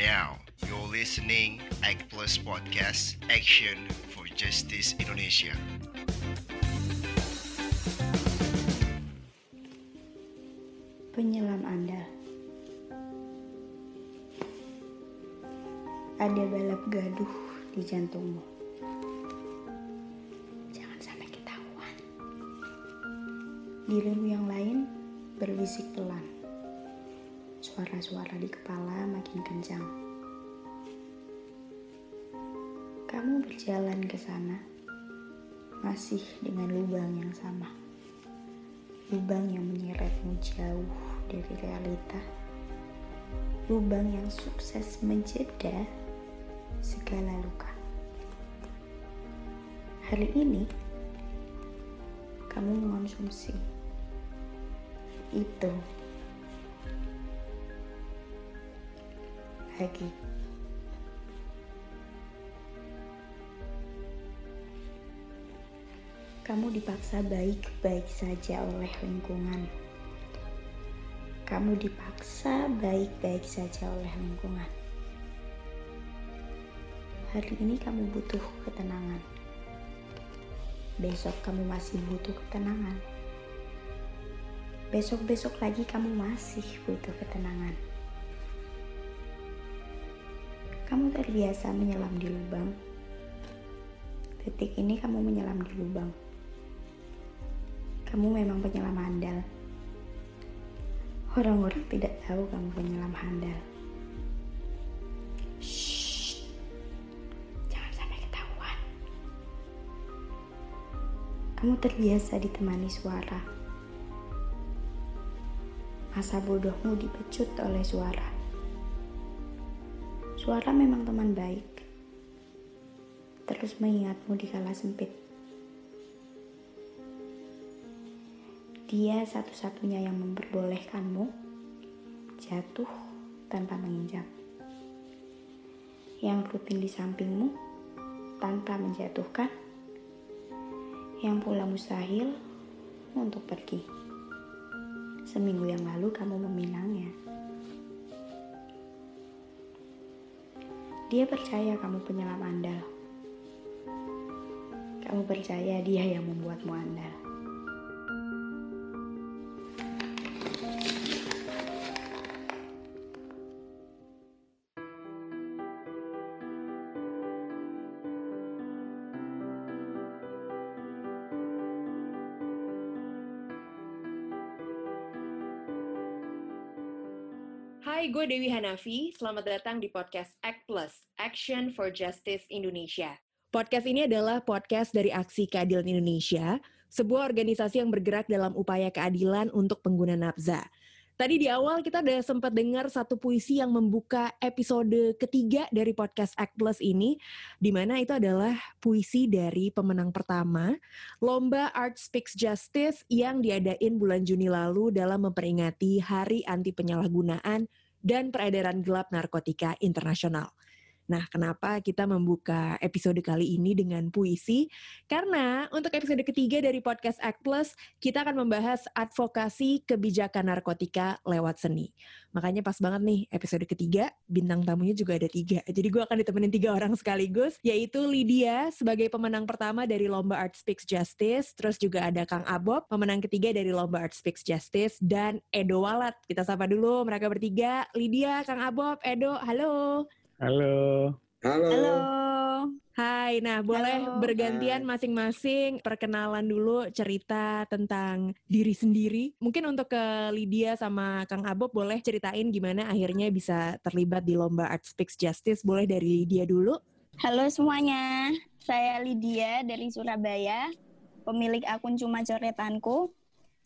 Now, you're listening Act Plus Podcast, Action for Justice Indonesia. Penyelam Anda. Ada balap gaduh di jantungmu. Jangan sampai ketahuan. Dirimu yang lain berbisik pelan Suara-suara di kepala makin kencang. Kamu berjalan ke sana Masih dengan lubang yang sama. Lubang yang menyeretmu jauh dari realita, lubang yang sukses menjeda segala luka. Hari ini, kamu mengonsumsi. Itu lagi. Kamu dipaksa baik-baik saja oleh lingkungan. Kamu dipaksa baik-baik saja oleh lingkungan. Hari ini kamu butuh ketenangan. Besok kamu masih butuh ketenangan. Besok-besok lagi kamu masih butuh ketenangan. Kamu terbiasa menyelam di lubang. Detik ini kamu menyelam di lubang. Kamu memang penyelam handal. Orang-orang tidak tahu kamu penyelam handal. Shh. Jangan sampai ketahuan. Kamu terbiasa ditemani suara. Masa bodohmu dipecut oleh suara. Suara memang teman baik. Terus mengingatmu di kala sempit. Dia satu-satunya yang memperbolehkanmu jatuh tanpa menginjak. Yang rutin di sampingmu tanpa menjatuhkan. Yang pula mustahil untuk pergi. Seminggu yang lalu kamu meminangnya. Dia percaya kamu penyelam andal. Kamu percaya dia yang membuatmu andal. Hai, gue Dewi Hanafi. Selamat datang di podcast Act Plus, Action for Justice Indonesia. Podcast ini adalah podcast dari Aksi Keadilan Indonesia, sebuah organisasi yang bergerak dalam upaya keadilan untuk pengguna nafza. Tadi di awal kita udah sempat dengar satu puisi yang membuka episode ketiga dari podcast Act Plus ini, di mana itu adalah puisi dari pemenang pertama Lomba Art Speaks Justice yang diadain bulan Juni lalu dalam memperingati Hari Anti Penyalahgunaan dan Peredaran Gelap Narkotika Internasional. Nah, kenapa kita membuka episode kali ini dengan puisi? Karena untuk episode ketiga dari podcast Act Plus, kita akan membahas advokasi kebijakan narkotika lewat seni. Makanya pas banget nih episode ketiga, bintang tamunya juga ada tiga. Jadi gue akan ditemenin tiga orang sekaligus, yaitu Lydia sebagai pemenang pertama dari Lomba Art Speaks Justice, terus juga ada Kang Abob, pemenang ketiga dari Lomba Art Speaks Justice, dan Edo Walat. Kita sapa dulu mereka bertiga, Lydia, Kang Abob, Edo, halo. Halo. Halo. Halo. Hai, nah boleh Halo. bergantian masing-masing perkenalan dulu cerita tentang diri sendiri. Mungkin untuk ke Lydia sama Kang Abob boleh ceritain gimana akhirnya bisa terlibat di lomba Art Speaks Justice. Boleh dari Lydia dulu. Halo semuanya, saya Lydia dari Surabaya, pemilik akun Cuma Coretanku.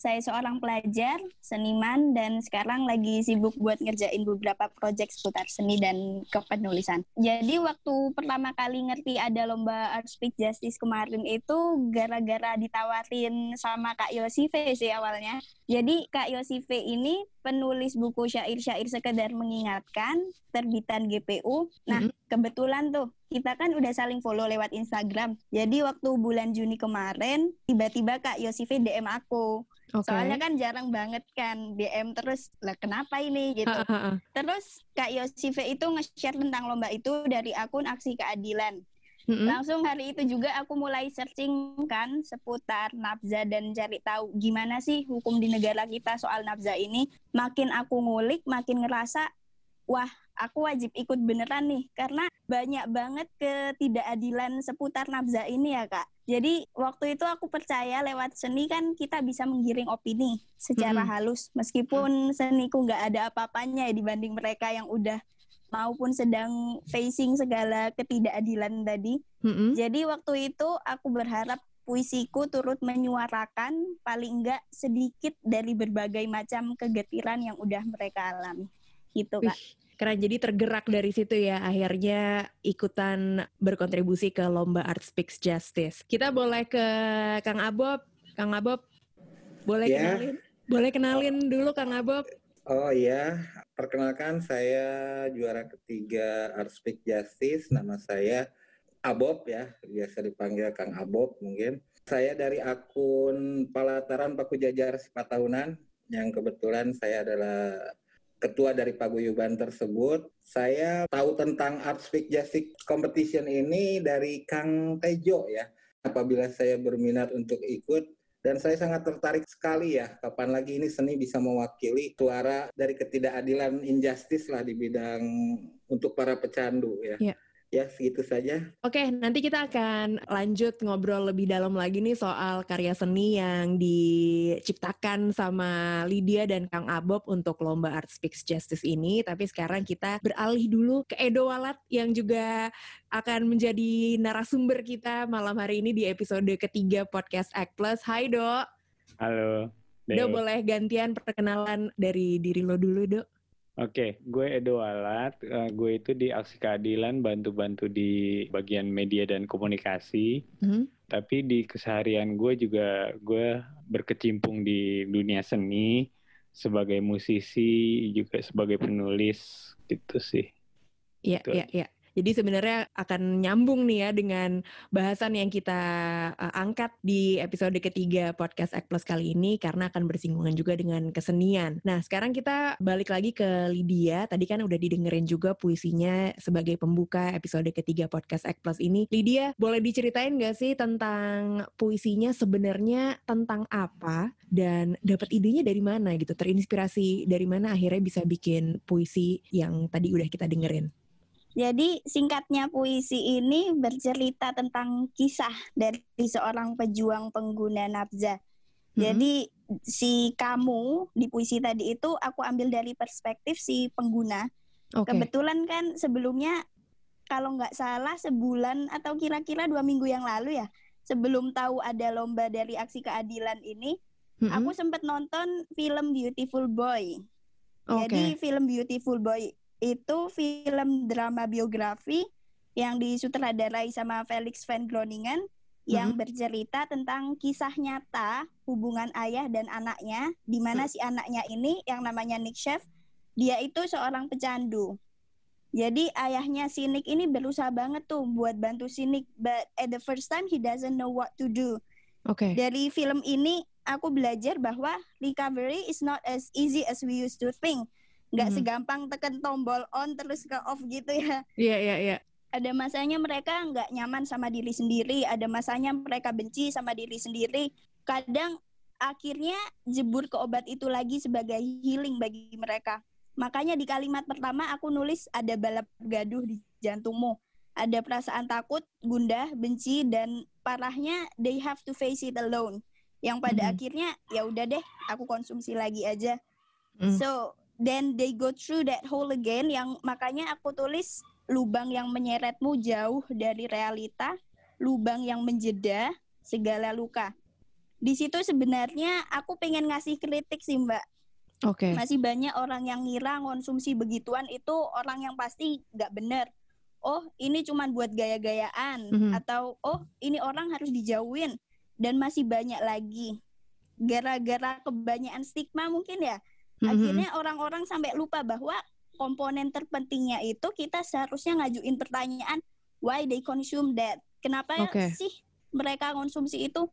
Saya seorang pelajar, seniman, dan sekarang lagi sibuk buat ngerjain beberapa proyek seputar seni dan kepenulisan. Jadi waktu pertama kali ngerti ada lomba Art Speak Justice kemarin itu gara-gara ditawarin sama Kak Yosive sih awalnya. Jadi Kak Yosive ini penulis buku syair-syair sekedar mengingatkan, terbitan GPU. Nah, kebetulan tuh kita kan udah saling follow lewat Instagram. Jadi waktu bulan Juni kemarin, tiba-tiba Kak Yosive DM aku. Oke. Soalnya kan jarang banget kan DM terus lah kenapa ini gitu. Ha, ha, ha. Terus Kak Yosive itu nge-share tentang lomba itu dari akun Aksi Keadilan. Mm-mm. Langsung hari itu juga aku mulai searching kan seputar nafza dan cari tahu gimana sih hukum di negara kita soal nafza ini. Makin aku ngulik, makin ngerasa wah aku wajib ikut beneran nih karena banyak banget ketidakadilan seputar nafza ini ya kak. Jadi waktu itu aku percaya lewat seni kan kita bisa menggiring opini secara Mm-mm. halus meskipun seniku nggak ada apa-apanya ya dibanding mereka yang udah maupun sedang facing segala ketidakadilan tadi. Mm-mm. Jadi waktu itu aku berharap puisiku turut menyuarakan paling enggak sedikit dari berbagai macam kegetiran yang udah mereka alami. Gitu Wih, kak. keren. Jadi tergerak dari situ ya, akhirnya ikutan berkontribusi ke lomba Art Speaks Justice. Kita boleh ke Kang Abob. Kang Abob, boleh Ya. kenalin? Boleh kenalin dulu Kang Abob. Oh iya, perkenalkan saya juara ketiga Art Speak Justice. Nama saya Abob ya, biasa dipanggil Kang Abob mungkin. Saya dari akun Palataran Paku Jajar Sifat Tahunan, yang kebetulan saya adalah ketua dari paguyuban tersebut. Saya tahu tentang Art Speak Justice Competition ini dari Kang Tejo ya. Apabila saya berminat untuk ikut, dan saya sangat tertarik sekali ya, kapan lagi ini seni bisa mewakili suara dari ketidakadilan injustice lah di bidang untuk para pecandu ya. Iya. Ya, segitu saja. Oke, nanti kita akan lanjut ngobrol lebih dalam lagi nih soal karya seni yang diciptakan sama Lydia dan Kang Abob untuk lomba Art Speaks Justice ini. Tapi sekarang kita beralih dulu ke Edo Walat yang juga akan menjadi narasumber kita malam hari ini di episode ketiga podcast Act Plus. Hai Do, Halo. Do boleh gantian perkenalan dari diri lo dulu Do. Oke, gue Edo Alat. Eh, gue itu di Aksi Keadilan bantu-bantu di bagian media dan komunikasi. Mhm. Tapi di keseharian gue juga gue berkecimpung di dunia seni sebagai musisi juga sebagai penulis gitu sih. Iya, Betul. iya, iya. Jadi sebenarnya akan nyambung nih ya dengan bahasan yang kita uh, angkat di episode ketiga podcast Act Plus kali ini karena akan bersinggungan juga dengan kesenian. Nah, sekarang kita balik lagi ke Lydia. Tadi kan udah didengerin juga puisinya sebagai pembuka episode ketiga podcast Act Plus ini. Lydia, boleh diceritain gak sih tentang puisinya sebenarnya tentang apa dan dapat idenya dari mana gitu? Terinspirasi dari mana akhirnya bisa bikin puisi yang tadi udah kita dengerin? Jadi singkatnya puisi ini bercerita tentang kisah dari seorang pejuang pengguna nafza. Mhm. Jadi si kamu di puisi tadi itu aku ambil dari perspektif si pengguna. Oke. Kebetulan kan sebelumnya kalau nggak salah sebulan atau kira-kira dua minggu yang lalu ya, sebelum tahu ada lomba dari aksi keadilan ini, Mm-mm. aku sempat nonton film Beautiful Boy. Oke. Jadi film Beautiful Boy itu film drama biografi yang disutradarai sama Felix van Groningen yang bercerita tentang kisah nyata hubungan ayah dan anaknya di mana si anaknya ini yang namanya Nick Chef dia itu seorang pecandu. Jadi ayahnya si Nick ini berusaha banget tuh buat bantu si Nick but at the first time he doesn't know what to do. Oke. Dari film ini aku belajar bahwa recovery is not as easy as we used to think. Nggak Mhm. segampang tekan tombol on terus ke off gitu ya. Iya, iya, iya. Ada masanya mereka nggak nyaman sama diri sendiri, ada masanya mereka benci sama diri sendiri. Kadang akhirnya jebur ke obat itu lagi sebagai healing bagi mereka. Makanya di kalimat pertama aku nulis ada balap gaduh di jantungmu. Ada perasaan takut, gundah, benci, dan parahnya they have to face it alone. Yang pada Mhm. akhirnya ya udah deh, aku konsumsi lagi aja. Mm. So then they go through that hole again yang makanya aku tulis lubang yang menyeretmu jauh dari realita, lubang yang menjeda segala luka. Di situ sebenarnya aku pengen ngasih kritik sih Mbak. Oke. Masih banyak orang yang ngira konsumsi begituan itu orang yang pasti nggak bener. Oh ini cuman buat gaya-gayaan Mhm. atau oh ini orang harus dijauhin dan masih banyak lagi. Gara-gara kebanyakan stigma mungkin ya Mhm. akhirnya orang-orang sampai lupa bahwa komponen terpentingnya itu kita seharusnya ngajuin pertanyaan why they consume that kenapa Oke. sih mereka konsumsi itu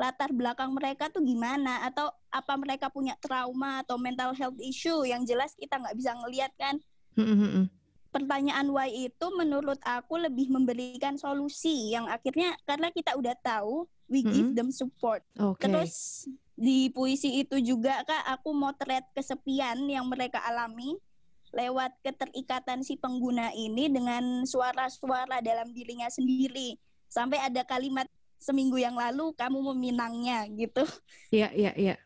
latar belakang mereka tuh gimana atau apa mereka punya trauma atau mental health issue yang jelas kita nggak bisa ngelihat kan Mm-mm. pertanyaan why itu menurut aku lebih memberikan solusi yang akhirnya karena kita udah tahu we give Mm-mm. them support Oke. terus di puisi itu juga kak aku motret kesepian yang mereka alami lewat keterikatan si pengguna ini dengan suara-suara dalam dirinya sendiri sampai ada kalimat seminggu yang lalu kamu meminangnya gitu Iya, iya, iya.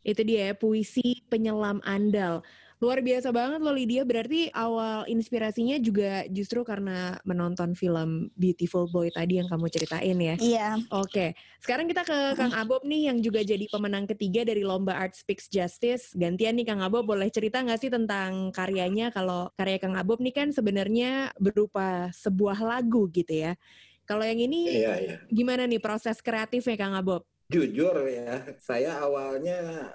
Itu dia ya, puisi penyelam andal. Luar biasa banget loh Lydia, berarti awal inspirasinya juga justru karena menonton film Beautiful Boy tadi yang kamu ceritain ya. iya Oke, sekarang kita ke Kang Abob nih yang juga jadi pemenang ketiga dari Lomba Art Speaks Justice. Gantian nih Kang Abob, boleh cerita nggak sih tentang karyanya? Kalau karya Kang Abob nih kan sebenarnya berupa sebuah lagu gitu ya. Kalau yang ini Iya, iya. gimana nih proses kreatifnya Kang Abob? Jujur ya, saya awalnya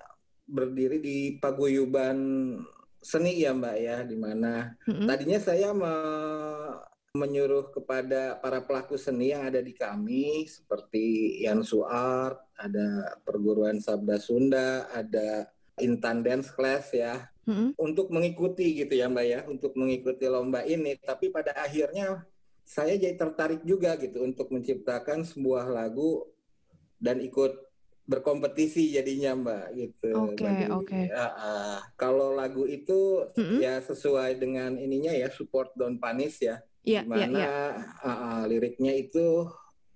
berdiri di paguyuban seni ya Mbak ya, di mana Mm-mm. tadinya saya me- menyuruh kepada para pelaku seni yang ada di kami seperti Yan Suart, ada perguruan Sabda Sunda, ada Intan Dance Class ya, Mm-mm. untuk mengikuti gitu ya Mbak ya, untuk mengikuti lomba ini. Tapi pada akhirnya saya jadi tertarik juga gitu untuk menciptakan sebuah lagu dan ikut berkompetisi jadinya Mbak gitu. Oke, Jadi, oke. ya, ah, kalau lagu itu Mm-mm. ya sesuai dengan ininya ya support don't punish ya, Iya, iya, di mana iya. ah, ah, liriknya itu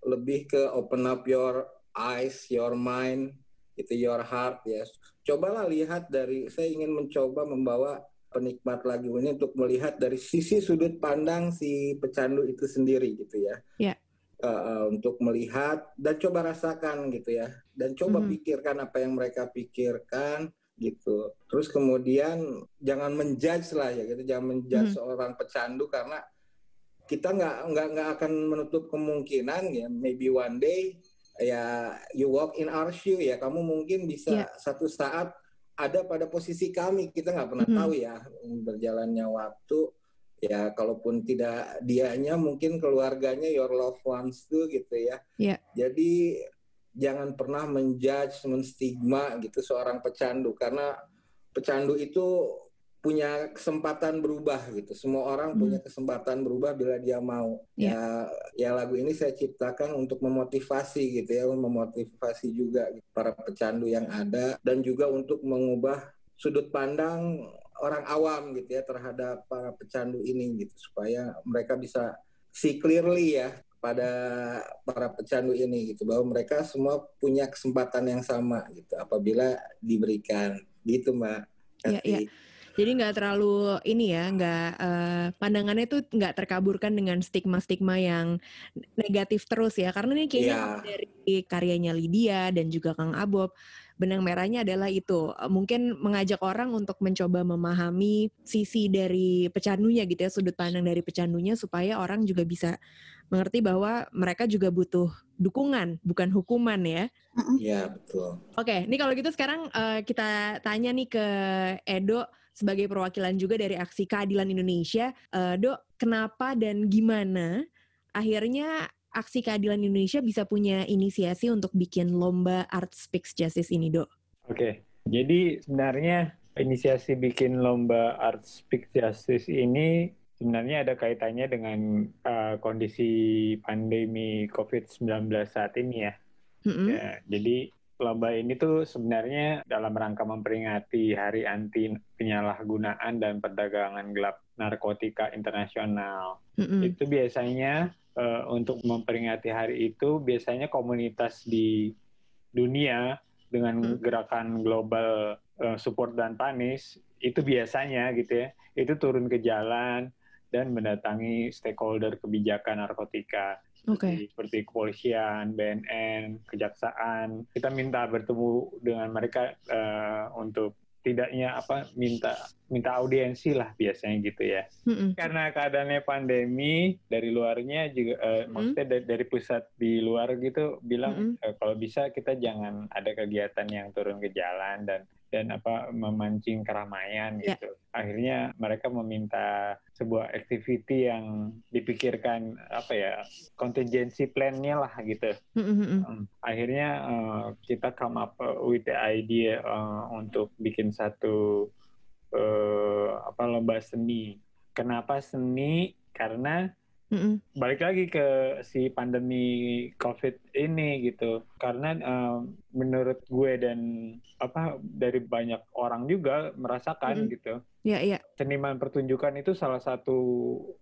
lebih ke open up your eyes, your mind, itu your heart ya. Cobalah lihat dari saya ingin mencoba membawa penikmat lagu ini untuk melihat dari sisi sudut pandang si pecandu itu sendiri gitu ya. Iya. Uh, untuk melihat dan coba rasakan gitu ya dan coba Mhm. pikirkan apa yang mereka pikirkan gitu terus kemudian jangan menjudge lah ya gitu jangan menjudge Mhm. seorang pecandu karena kita nggak nggak nggak akan menutup kemungkinan ya maybe one day ya you walk in our shoe ya kamu mungkin bisa Iya. satu saat ada pada posisi kami kita nggak pernah Mhm. tahu ya berjalannya waktu ya kalaupun tidak dianya mungkin keluarganya your loved ones tuh gitu ya Iya. jadi jangan pernah menjudge menstigma gitu seorang pecandu karena pecandu itu punya kesempatan berubah gitu semua orang Hmm. punya kesempatan berubah bila dia mau Iya. ya ya lagu ini saya ciptakan untuk memotivasi gitu ya memotivasi juga gitu, para pecandu yang ada dan juga untuk mengubah sudut pandang orang awam gitu ya terhadap para pecandu ini gitu supaya mereka bisa see clearly ya pada para pecandu ini gitu bahwa mereka semua punya kesempatan yang sama gitu apabila diberikan gitu mbak Iya, iya. Jadi nggak terlalu ini ya, nggak eh, pandangannya tuh nggak terkaburkan dengan stigma-stigma yang negatif terus ya. Karena ini kayaknya kalau dari karyanya Lydia dan juga Kang Abob, benang merahnya adalah itu. Eh, Mungkin mengajak orang untuk mencoba memahami sisi dari pecandunya gitu ya, sudut pandang dari pecandunya supaya orang juga bisa mengerti bahwa mereka juga butuh dukungan, bukan hukuman ya. Iya betul Oke, ini kalau gitu sekarang eh, kita tanya nih ke Edo sebagai perwakilan juga dari Aksi Keadilan Indonesia. Eh, Dok, kenapa dan gimana akhirnya Aksi Keadilan Indonesia bisa punya inisiasi untuk bikin lomba Art Speaks Justice ini, Dok? Oke, jadi sebenarnya inisiasi bikin lomba Art Speak Justice ini sebenarnya ada kaitannya dengan uh, kondisi pandemi COVID-19 saat ini ya. Mm-mm. Ya, jadi lomba ini tuh sebenarnya dalam rangka memperingati Hari Anti Penyalahgunaan dan Perdagangan Gelap Narkotika Internasional. Mm-mm. Itu biasanya eh, untuk memperingati hari itu biasanya komunitas di dunia dengan Hmm. gerakan global eh, support dan panis itu biasanya gitu ya itu turun ke jalan dan mendatangi stakeholder kebijakan narkotika Oke. seperti, seperti kepolisian, BNN, kejaksaan. Kita minta bertemu dengan mereka eh, untuk tidaknya apa minta minta audiensi lah biasanya gitu ya. Mm-mm. Karena keadaannya pandemi dari luarnya juga eh, maksudnya dari, dari pusat di luar gitu bilang eh, kalau bisa kita jangan ada kegiatan yang turun ke jalan dan dan apa memancing keramaian Ya. gitu. Akhirnya mereka meminta sebuah activity yang dipikirkan apa ya contingency plan-nya lah gitu. Mm-mm. Um, akhirnya uh, kita come up uh, with the idea uh, untuk bikin satu uh, apa lomba seni. Kenapa seni? Karena Mm-mm. balik lagi ke si pandemi COVID ini gitu. Karena um, menurut gue dan apa dari banyak orang juga merasakan Mm-mm. gitu Ya, ya. seniman pertunjukan itu salah satu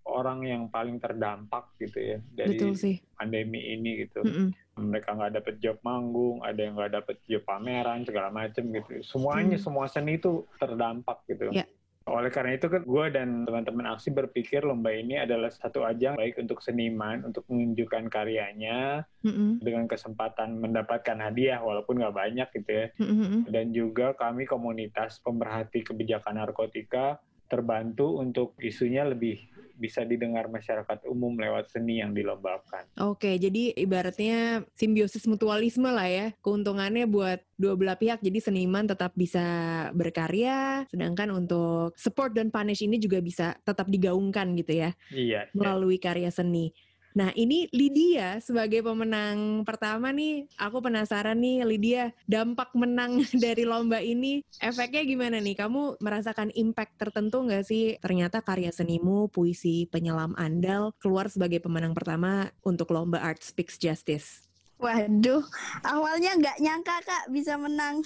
orang yang paling terdampak gitu ya dari Betul sih. pandemi ini gitu Mm-mm. mereka nggak dapet job manggung, ada yang nggak dapet job pameran segala macem gitu. Semuanya Hmm. semua seni itu terdampak gitu. Ya. Oleh karena itu kan gue dan teman-teman aksi berpikir lomba ini adalah satu ajang baik untuk seniman untuk menunjukkan karyanya Mm-mm. dengan kesempatan mendapatkan hadiah walaupun nggak banyak gitu ya. Mm-mm. Dan juga kami komunitas pemerhati kebijakan narkotika terbantu untuk isunya lebih bisa didengar masyarakat umum lewat seni yang dilombakan. Oke, jadi ibaratnya simbiosis mutualisme lah ya. Keuntungannya buat dua belah pihak, jadi seniman tetap bisa berkarya, sedangkan untuk support dan punish ini juga bisa tetap digaungkan gitu ya, Iya. melalui karya seni. Nah ini Lydia sebagai pemenang pertama nih, aku penasaran nih Lydia, dampak menang dari lomba ini efeknya gimana nih? Kamu merasakan impact tertentu nggak sih? Ternyata karya senimu, puisi penyelam andal keluar sebagai pemenang pertama untuk lomba Art Speaks Justice. Waduh, awalnya nggak nyangka kak bisa menang.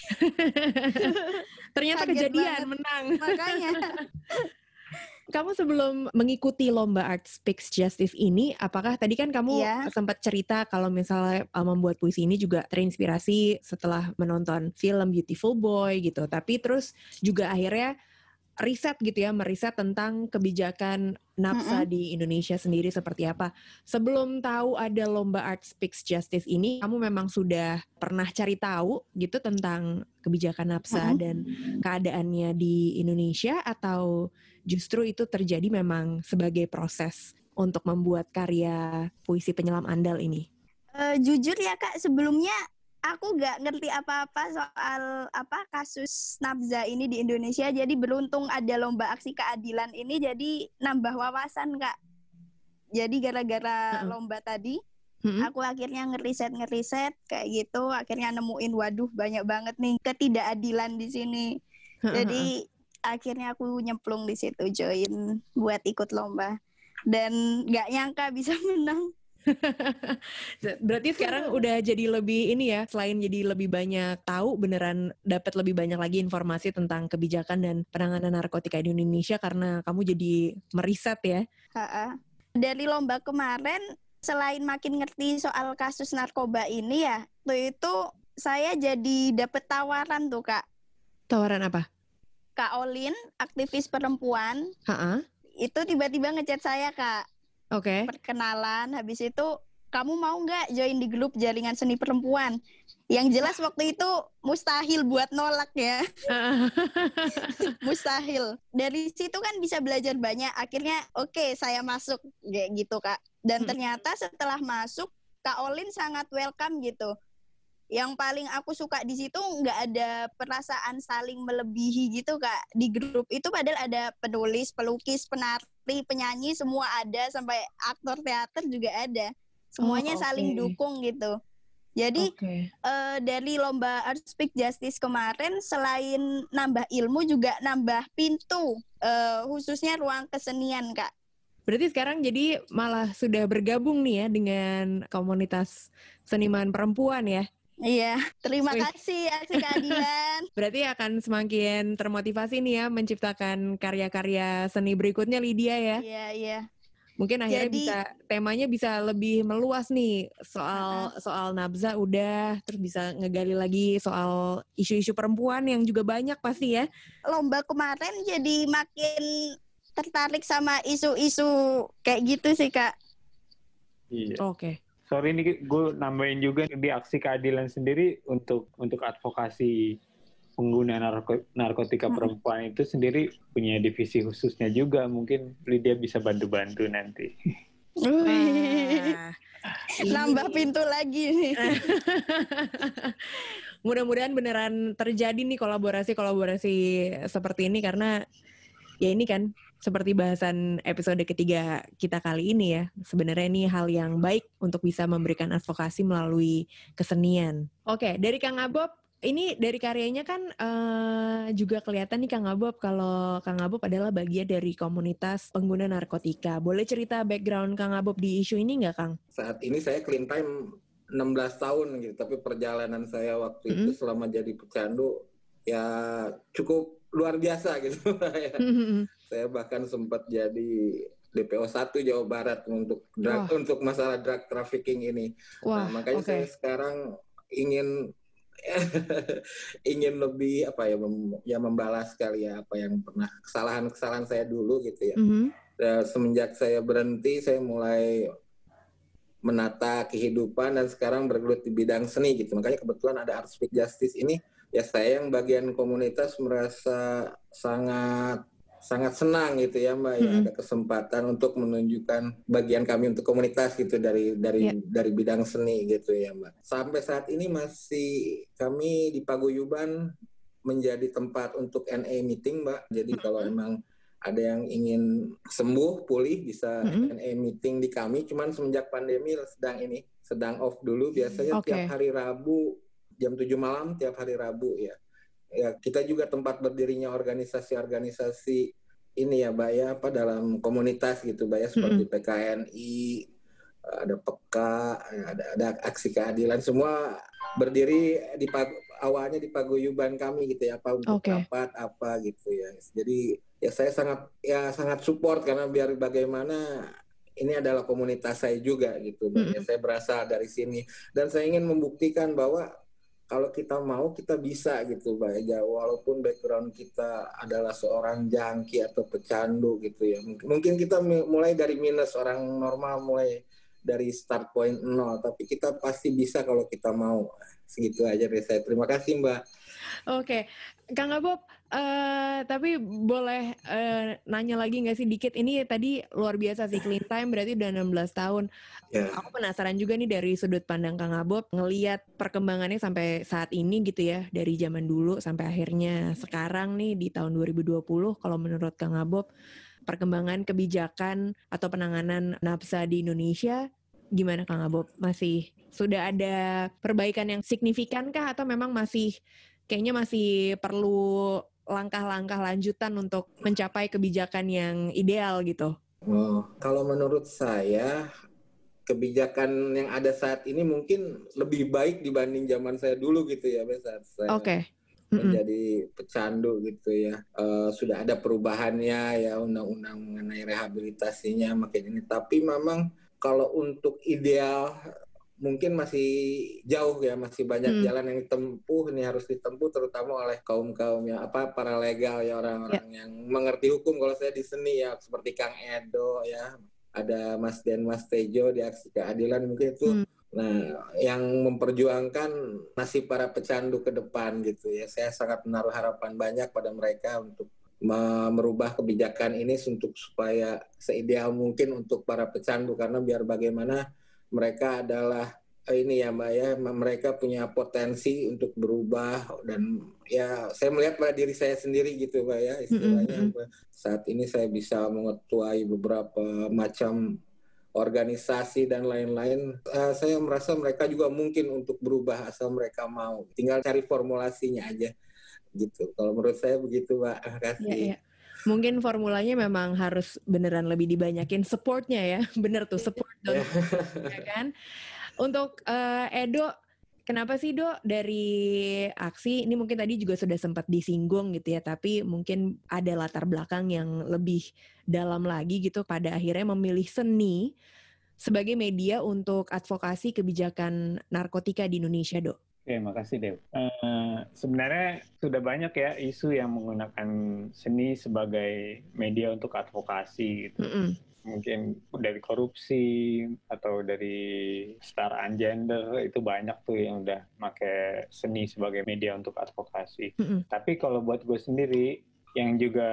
Ternyata Kaget kejadian banget. menang. Makanya Kamu sebelum mengikuti lomba Art Speaks Justice ini, apakah tadi kan kamu Iya. sempat cerita kalau misalnya uh, membuat puisi ini juga terinspirasi setelah menonton film Beautiful Boy gitu, tapi terus juga akhirnya riset gitu ya, meriset tentang kebijakan NAPSA di Indonesia sendiri seperti apa. Sebelum tahu ada lomba Art Speaks Justice ini, kamu memang sudah pernah cari tahu gitu tentang kebijakan NAPSA Mm-mm. dan keadaannya di Indonesia atau justru itu terjadi memang sebagai proses untuk membuat karya puisi penyelam andal ini? eh, jujur ya kak, sebelumnya aku nggak ngerti apa-apa soal apa kasus nafza ini di Indonesia. Jadi beruntung ada lomba aksi keadilan ini, jadi nambah wawasan kak. Jadi gara-gara lomba tadi, aku akhirnya ngeriset ngeriset kayak gitu, akhirnya nemuin waduh banyak banget nih ketidakadilan di sini. Jadi akhirnya aku nyemplung di situ join buat ikut lomba dan nggak nyangka bisa menang. Berarti sekarang udah jadi lebih ini ya, selain jadi lebih banyak tahu, beneran dapat lebih banyak lagi informasi tentang kebijakan dan penanganan narkotika di Indonesia karena kamu jadi meriset ya. Dari lomba kemarin selain makin ngerti soal kasus narkoba ini ya, tuh itu saya jadi dapet tawaran tuh kak. Tawaran apa? Kak Olin, aktivis perempuan, Ha-ha. itu tiba-tiba ngechat saya kak. Oke. perkenalan habis itu kamu mau nggak join di grup jaringan seni perempuan? Yang jelas waktu itu mustahil buat nolak ya. Mustahil. Dari situ kan bisa belajar banyak. Akhirnya oke saya masuk. Kayak gitu kak. Dan Hmm. ternyata setelah masuk kak Olin sangat welcome gitu yang paling aku suka di situ nggak ada perasaan saling melebihi gitu kak di grup itu padahal ada penulis pelukis penari penyanyi semua ada sampai aktor teater juga ada semuanya Oh, saling oke. dukung gitu jadi Oke. eh, dari lomba Art Speak Justice kemarin selain nambah ilmu juga nambah pintu eh, khususnya ruang kesenian kak Berarti sekarang jadi malah sudah bergabung nih ya dengan komunitas seniman perempuan ya. Iya terima Wih. kasih aksi keadilan Berarti akan semakin termotivasi nih ya menciptakan karya-karya seni berikutnya Lydia ya. iya iya Mungkin akhirnya Jadi- bisa temanya bisa lebih meluas nih soal soal nabza udah terus bisa ngegali lagi soal isu-isu perempuan yang juga banyak pasti ya. lomba kemarin jadi makin tertarik sama isu-isu kayak gitu sih kak. Iya. Oke. Sorry nih gue nambahin juga di aksi keadilan sendiri untuk untuk advokasi pengguna narko narkotika perempuan itu sendiri punya divisi khususnya juga. Mungkin Lydia bisa bantu-bantu nanti. Wah, Nambah pintu lagi nih. Mudah-mudahan beneran terjadi nih kolaborasi-kolaborasi seperti ini karena ya ini kan seperti bahasan episode ketiga kita kali ini ya. Sebenarnya ini hal yang baik untuk bisa memberikan advokasi melalui kesenian. Oke, dari Kang Abob, ini dari karyanya kan eh, juga kelihatan nih Kang Abob kalau Kang Abob adalah bagian dari komunitas pengguna narkotika. Boleh cerita background Kang Abob di isu ini nggak Kang? Saat ini saya clean time 16 tahun gitu, tapi perjalanan saya waktu itu Mm-mm. selama jadi pecandu ya cukup luar biasa gitu. Ya. saya bahkan sempat jadi DPO 1 Jawa Barat untuk drug, Wah. untuk masalah drug trafficking ini. Wah, nah, makanya oke. saya sekarang ingin ingin lebih apa ya mem- ya membalas kali ya apa yang pernah kesalahan-kesalahan saya dulu gitu ya. Mhm. Dan semenjak saya berhenti saya mulai menata kehidupan dan sekarang bergelut di bidang seni gitu. Makanya kebetulan ada Art Speak Justice ini ya saya yang bagian komunitas merasa sangat sangat senang gitu ya Mbak ya ada kesempatan untuk menunjukkan bagian kami untuk komunitas gitu dari dari Ya. dari bidang seni gitu ya Mbak. Sampai saat ini masih kami di Paguyuban menjadi tempat untuk NA meeting Mbak. Jadi kalau emang ada yang ingin sembuh pulih bisa Mm-mm. NA meeting di kami cuman semenjak pandemi sedang ini sedang off dulu biasanya Oke. tiap hari Rabu jam 7 malam tiap hari Rabu ya ya kita juga tempat berdirinya organisasi-organisasi ini ya Mbak ya apa dalam komunitas gitu Mbak ya seperti PKNI ada PEKA ada ada aksi keadilan semua berdiri di awalnya di paguyuban kami gitu ya apa untuk Oke. rapat apa gitu ya jadi ya saya sangat ya sangat support karena biar bagaimana ini adalah komunitas saya juga gitu Mbak. Ya, saya berasal dari sini dan saya ingin membuktikan bahwa kalau kita mau kita bisa gitu Mbak ya walaupun background kita adalah seorang jangki atau pecandu gitu ya. Mungkin kita mulai dari minus orang normal mulai dari start point nol tapi kita pasti bisa kalau kita mau segitu aja dari saya terima kasih Mbak Oke, Kang Abob, eh, tapi boleh eh, nanya lagi nggak sih dikit? Ini tadi luar biasa sih clean time berarti udah 16 tahun. ya Aku penasaran juga nih dari sudut pandang Kang Abob ngeliat perkembangannya sampai saat ini gitu ya, dari zaman dulu sampai akhirnya sekarang nih di tahun 2020. Kalau menurut Kang Abob, perkembangan kebijakan atau penanganan nafsa di Indonesia gimana Kang Abob? Masih sudah ada perbaikan yang signifikan kah atau memang masih kayaknya masih perlu langkah-langkah lanjutan untuk mencapai kebijakan yang ideal gitu. Oh, kalau menurut saya kebijakan yang ada saat ini mungkin lebih baik dibanding zaman saya dulu gitu ya, saya Oke. Mm-mm. Menjadi pecandu gitu ya. Eh, sudah ada perubahannya ya undang-undang mengenai rehabilitasinya makin ini. Tapi memang kalau untuk ideal mungkin masih jauh ya, masih banyak Hmm. jalan yang ditempuh. Ini harus ditempuh terutama oleh kaum kaum yang apa para legal ya orang-orang yang mengerti hukum. Kalau saya di seni ya seperti Kang Edo ya, ada Mas Den Mas Tejo di aksi keadilan mungkin itu. Hmm. Nah, yang memperjuangkan nasib para pecandu ke depan gitu ya. Saya sangat menaruh harapan banyak pada mereka untuk me- merubah kebijakan ini untuk supaya seideal mungkin untuk para pecandu karena biar bagaimana mereka adalah eh, ini ya Mbak ya mereka punya potensi untuk berubah dan ya saya melihat pada diri saya sendiri gitu Mbak ya istilahnya Mm-mm. Mbak. saat ini saya bisa mengetuai beberapa macam organisasi dan lain-lain, Eh, saya merasa mereka juga mungkin untuk berubah asal mereka mau. Tinggal cari formulasinya aja, gitu. Kalau menurut saya begitu, Mbak. Terima kasih. Iya, iya. Mungkin formulanya memang harus beneran lebih dibanyakin supportnya ya. Bener tuh, support dong. ya kan? Untuk eh, Edo, kenapa sih Do dari aksi, ini mungkin tadi juga sudah sempat disinggung gitu ya, tapi mungkin ada latar belakang yang lebih dalam lagi gitu pada akhirnya memilih seni sebagai media untuk advokasi kebijakan narkotika di Indonesia, Do. Oke, makasih Dew. Eh, sebenarnya sudah banyak ya isu yang menggunakan seni sebagai media untuk advokasi gitu. Mm-mm. Mungkin dari korupsi atau dari kesetaraan gender itu banyak tuh yang udah pakai seni sebagai media untuk advokasi. Mm-mm. Tapi kalau buat gue sendiri yang juga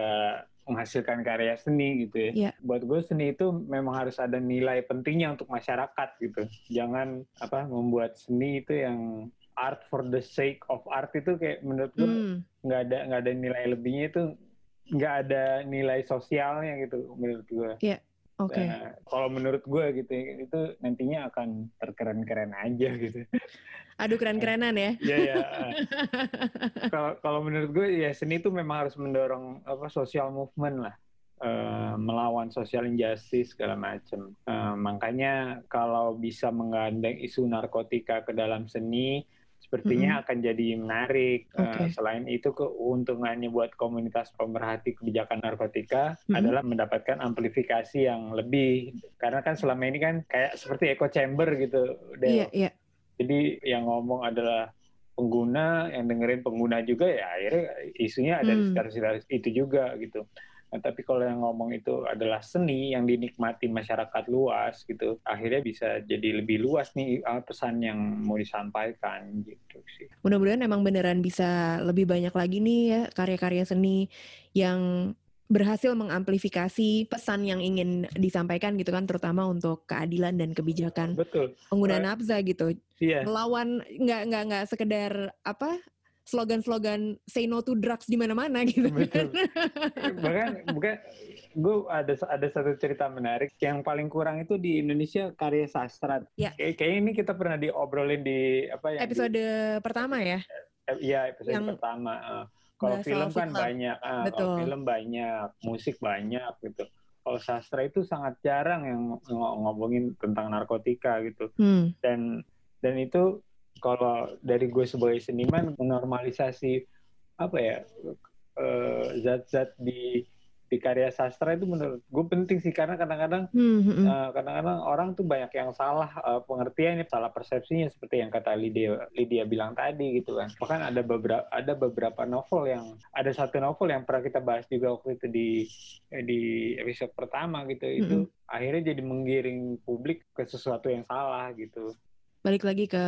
menghasilkan karya seni gitu ya. Iya. Buat gue seni itu memang harus ada nilai pentingnya untuk masyarakat gitu. Jangan apa membuat seni itu yang art for the sake of art itu kayak menurut gue Hmm, nggak ada nggak ada nilai lebihnya itu nggak ada nilai sosialnya gitu menurut gue. Oke. Nah, kalau menurut gue gitu itu nantinya akan terkeren-keren aja gitu. Aduh keren-kerenan ya. Iya ya. Kalau kalau menurut gue ya seni itu memang harus mendorong apa social movement lah. Eh, melawan social injustice segala macam. Eh, makanya kalau bisa menggandeng isu narkotika ke dalam seni sepertinya akan jadi menarik. Eh, Oke. selain itu keuntungannya buat komunitas pemerhati kebijakan narkotika Mhm. adalah mendapatkan amplifikasi yang lebih karena kan selama ini kan kayak seperti echo chamber gitu. Del. Iya, iya. Jadi yang ngomong adalah pengguna, yang dengerin pengguna juga ya akhirnya isunya ada di Hmm. sekitar-sekitar itu juga gitu. Nah, tapi kalau yang ngomong itu adalah seni yang dinikmati masyarakat luas gitu, akhirnya bisa jadi lebih luas nih uh, pesan yang mau disampaikan gitu sih. Mudah-mudahan emang beneran bisa lebih banyak lagi nih ya karya-karya seni yang berhasil mengamplifikasi pesan yang ingin disampaikan gitu kan terutama untuk keadilan dan kebijakan Betul. pengguna Right. nafza gitu Iya. melawan nggak nggak nggak sekedar apa slogan-slogan say no to drugs di mana-mana gitu Betul. kan. Bahkan bukan gue ada ada satu cerita menarik yang paling kurang itu di Indonesia karya sastra. Ya. Kayak kayaknya ini kita pernah diobrolin di apa ya? Episode pertama ya. Iya episode Yang pertama. eh. kalau film kan Club. banyak, Betul. kalau film banyak, musik banyak gitu. Kalau sastra itu sangat jarang yang ng- ngomongin tentang narkotika gitu. Hmm. Dan dan itu kalau dari gue sebagai seniman menormalisasi apa ya eh, zat-zat di di karya sastra itu menurut gue penting sih karena kadang-kadang Hmm, hmm, hmm. Eh, kadang-kadang orang tuh banyak yang salah eh, pengertiannya, salah persepsinya seperti yang kata Lydia Lydia bilang tadi gitu kan. Bahkan ada beberapa ada beberapa novel yang ada satu novel yang pernah kita bahas juga waktu itu di di episode pertama gitu. Itu akhirnya jadi menggiring publik ke sesuatu yang salah gitu. Balik lagi ke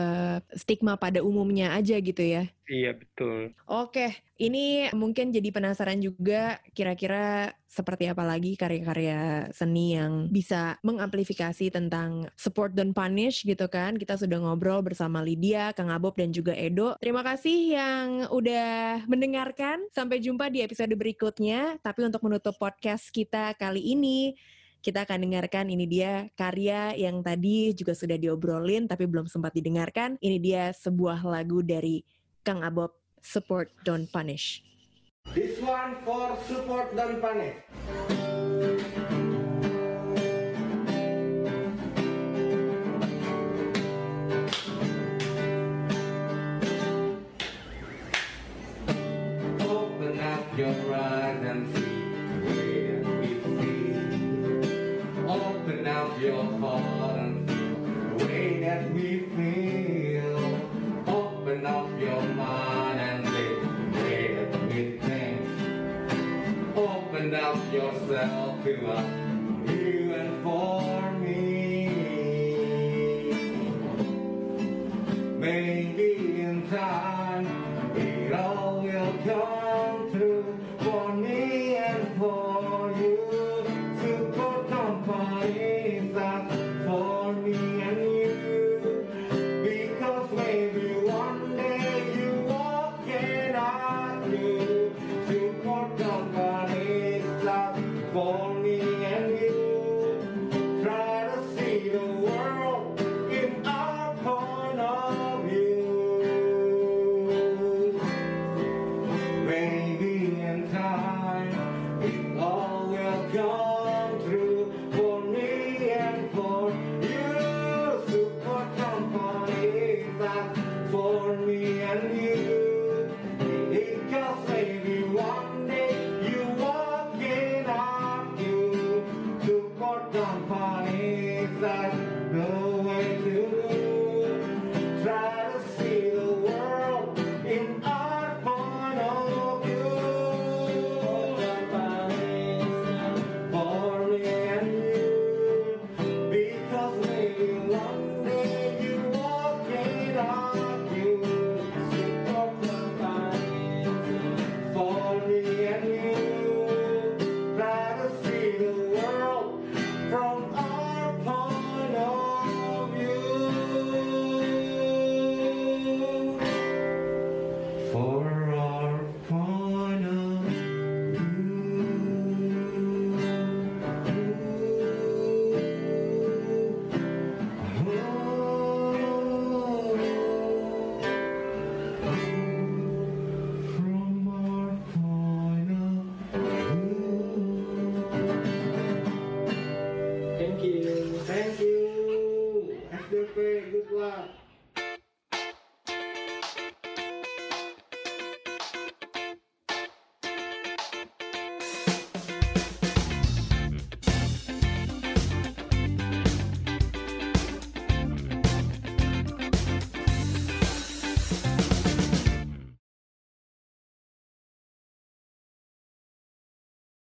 stigma pada umumnya aja gitu ya. Iya betul. Oke, ini mungkin jadi penasaran juga kira-kira seperti apa lagi karya-karya seni yang bisa mengamplifikasi tentang support don't punish gitu kan. Kita sudah ngobrol bersama Lydia, Kang Abob dan juga Edo. Terima kasih yang udah mendengarkan. Sampai jumpa di episode berikutnya. Tapi untuk menutup podcast kita kali ini, kita akan dengarkan ini dia karya yang tadi juga sudah diobrolin tapi belum sempat didengarkan. Ini dia sebuah lagu dari Kang Abob Support Don't Punish. This one for support. Open up your eyes and 可以吗？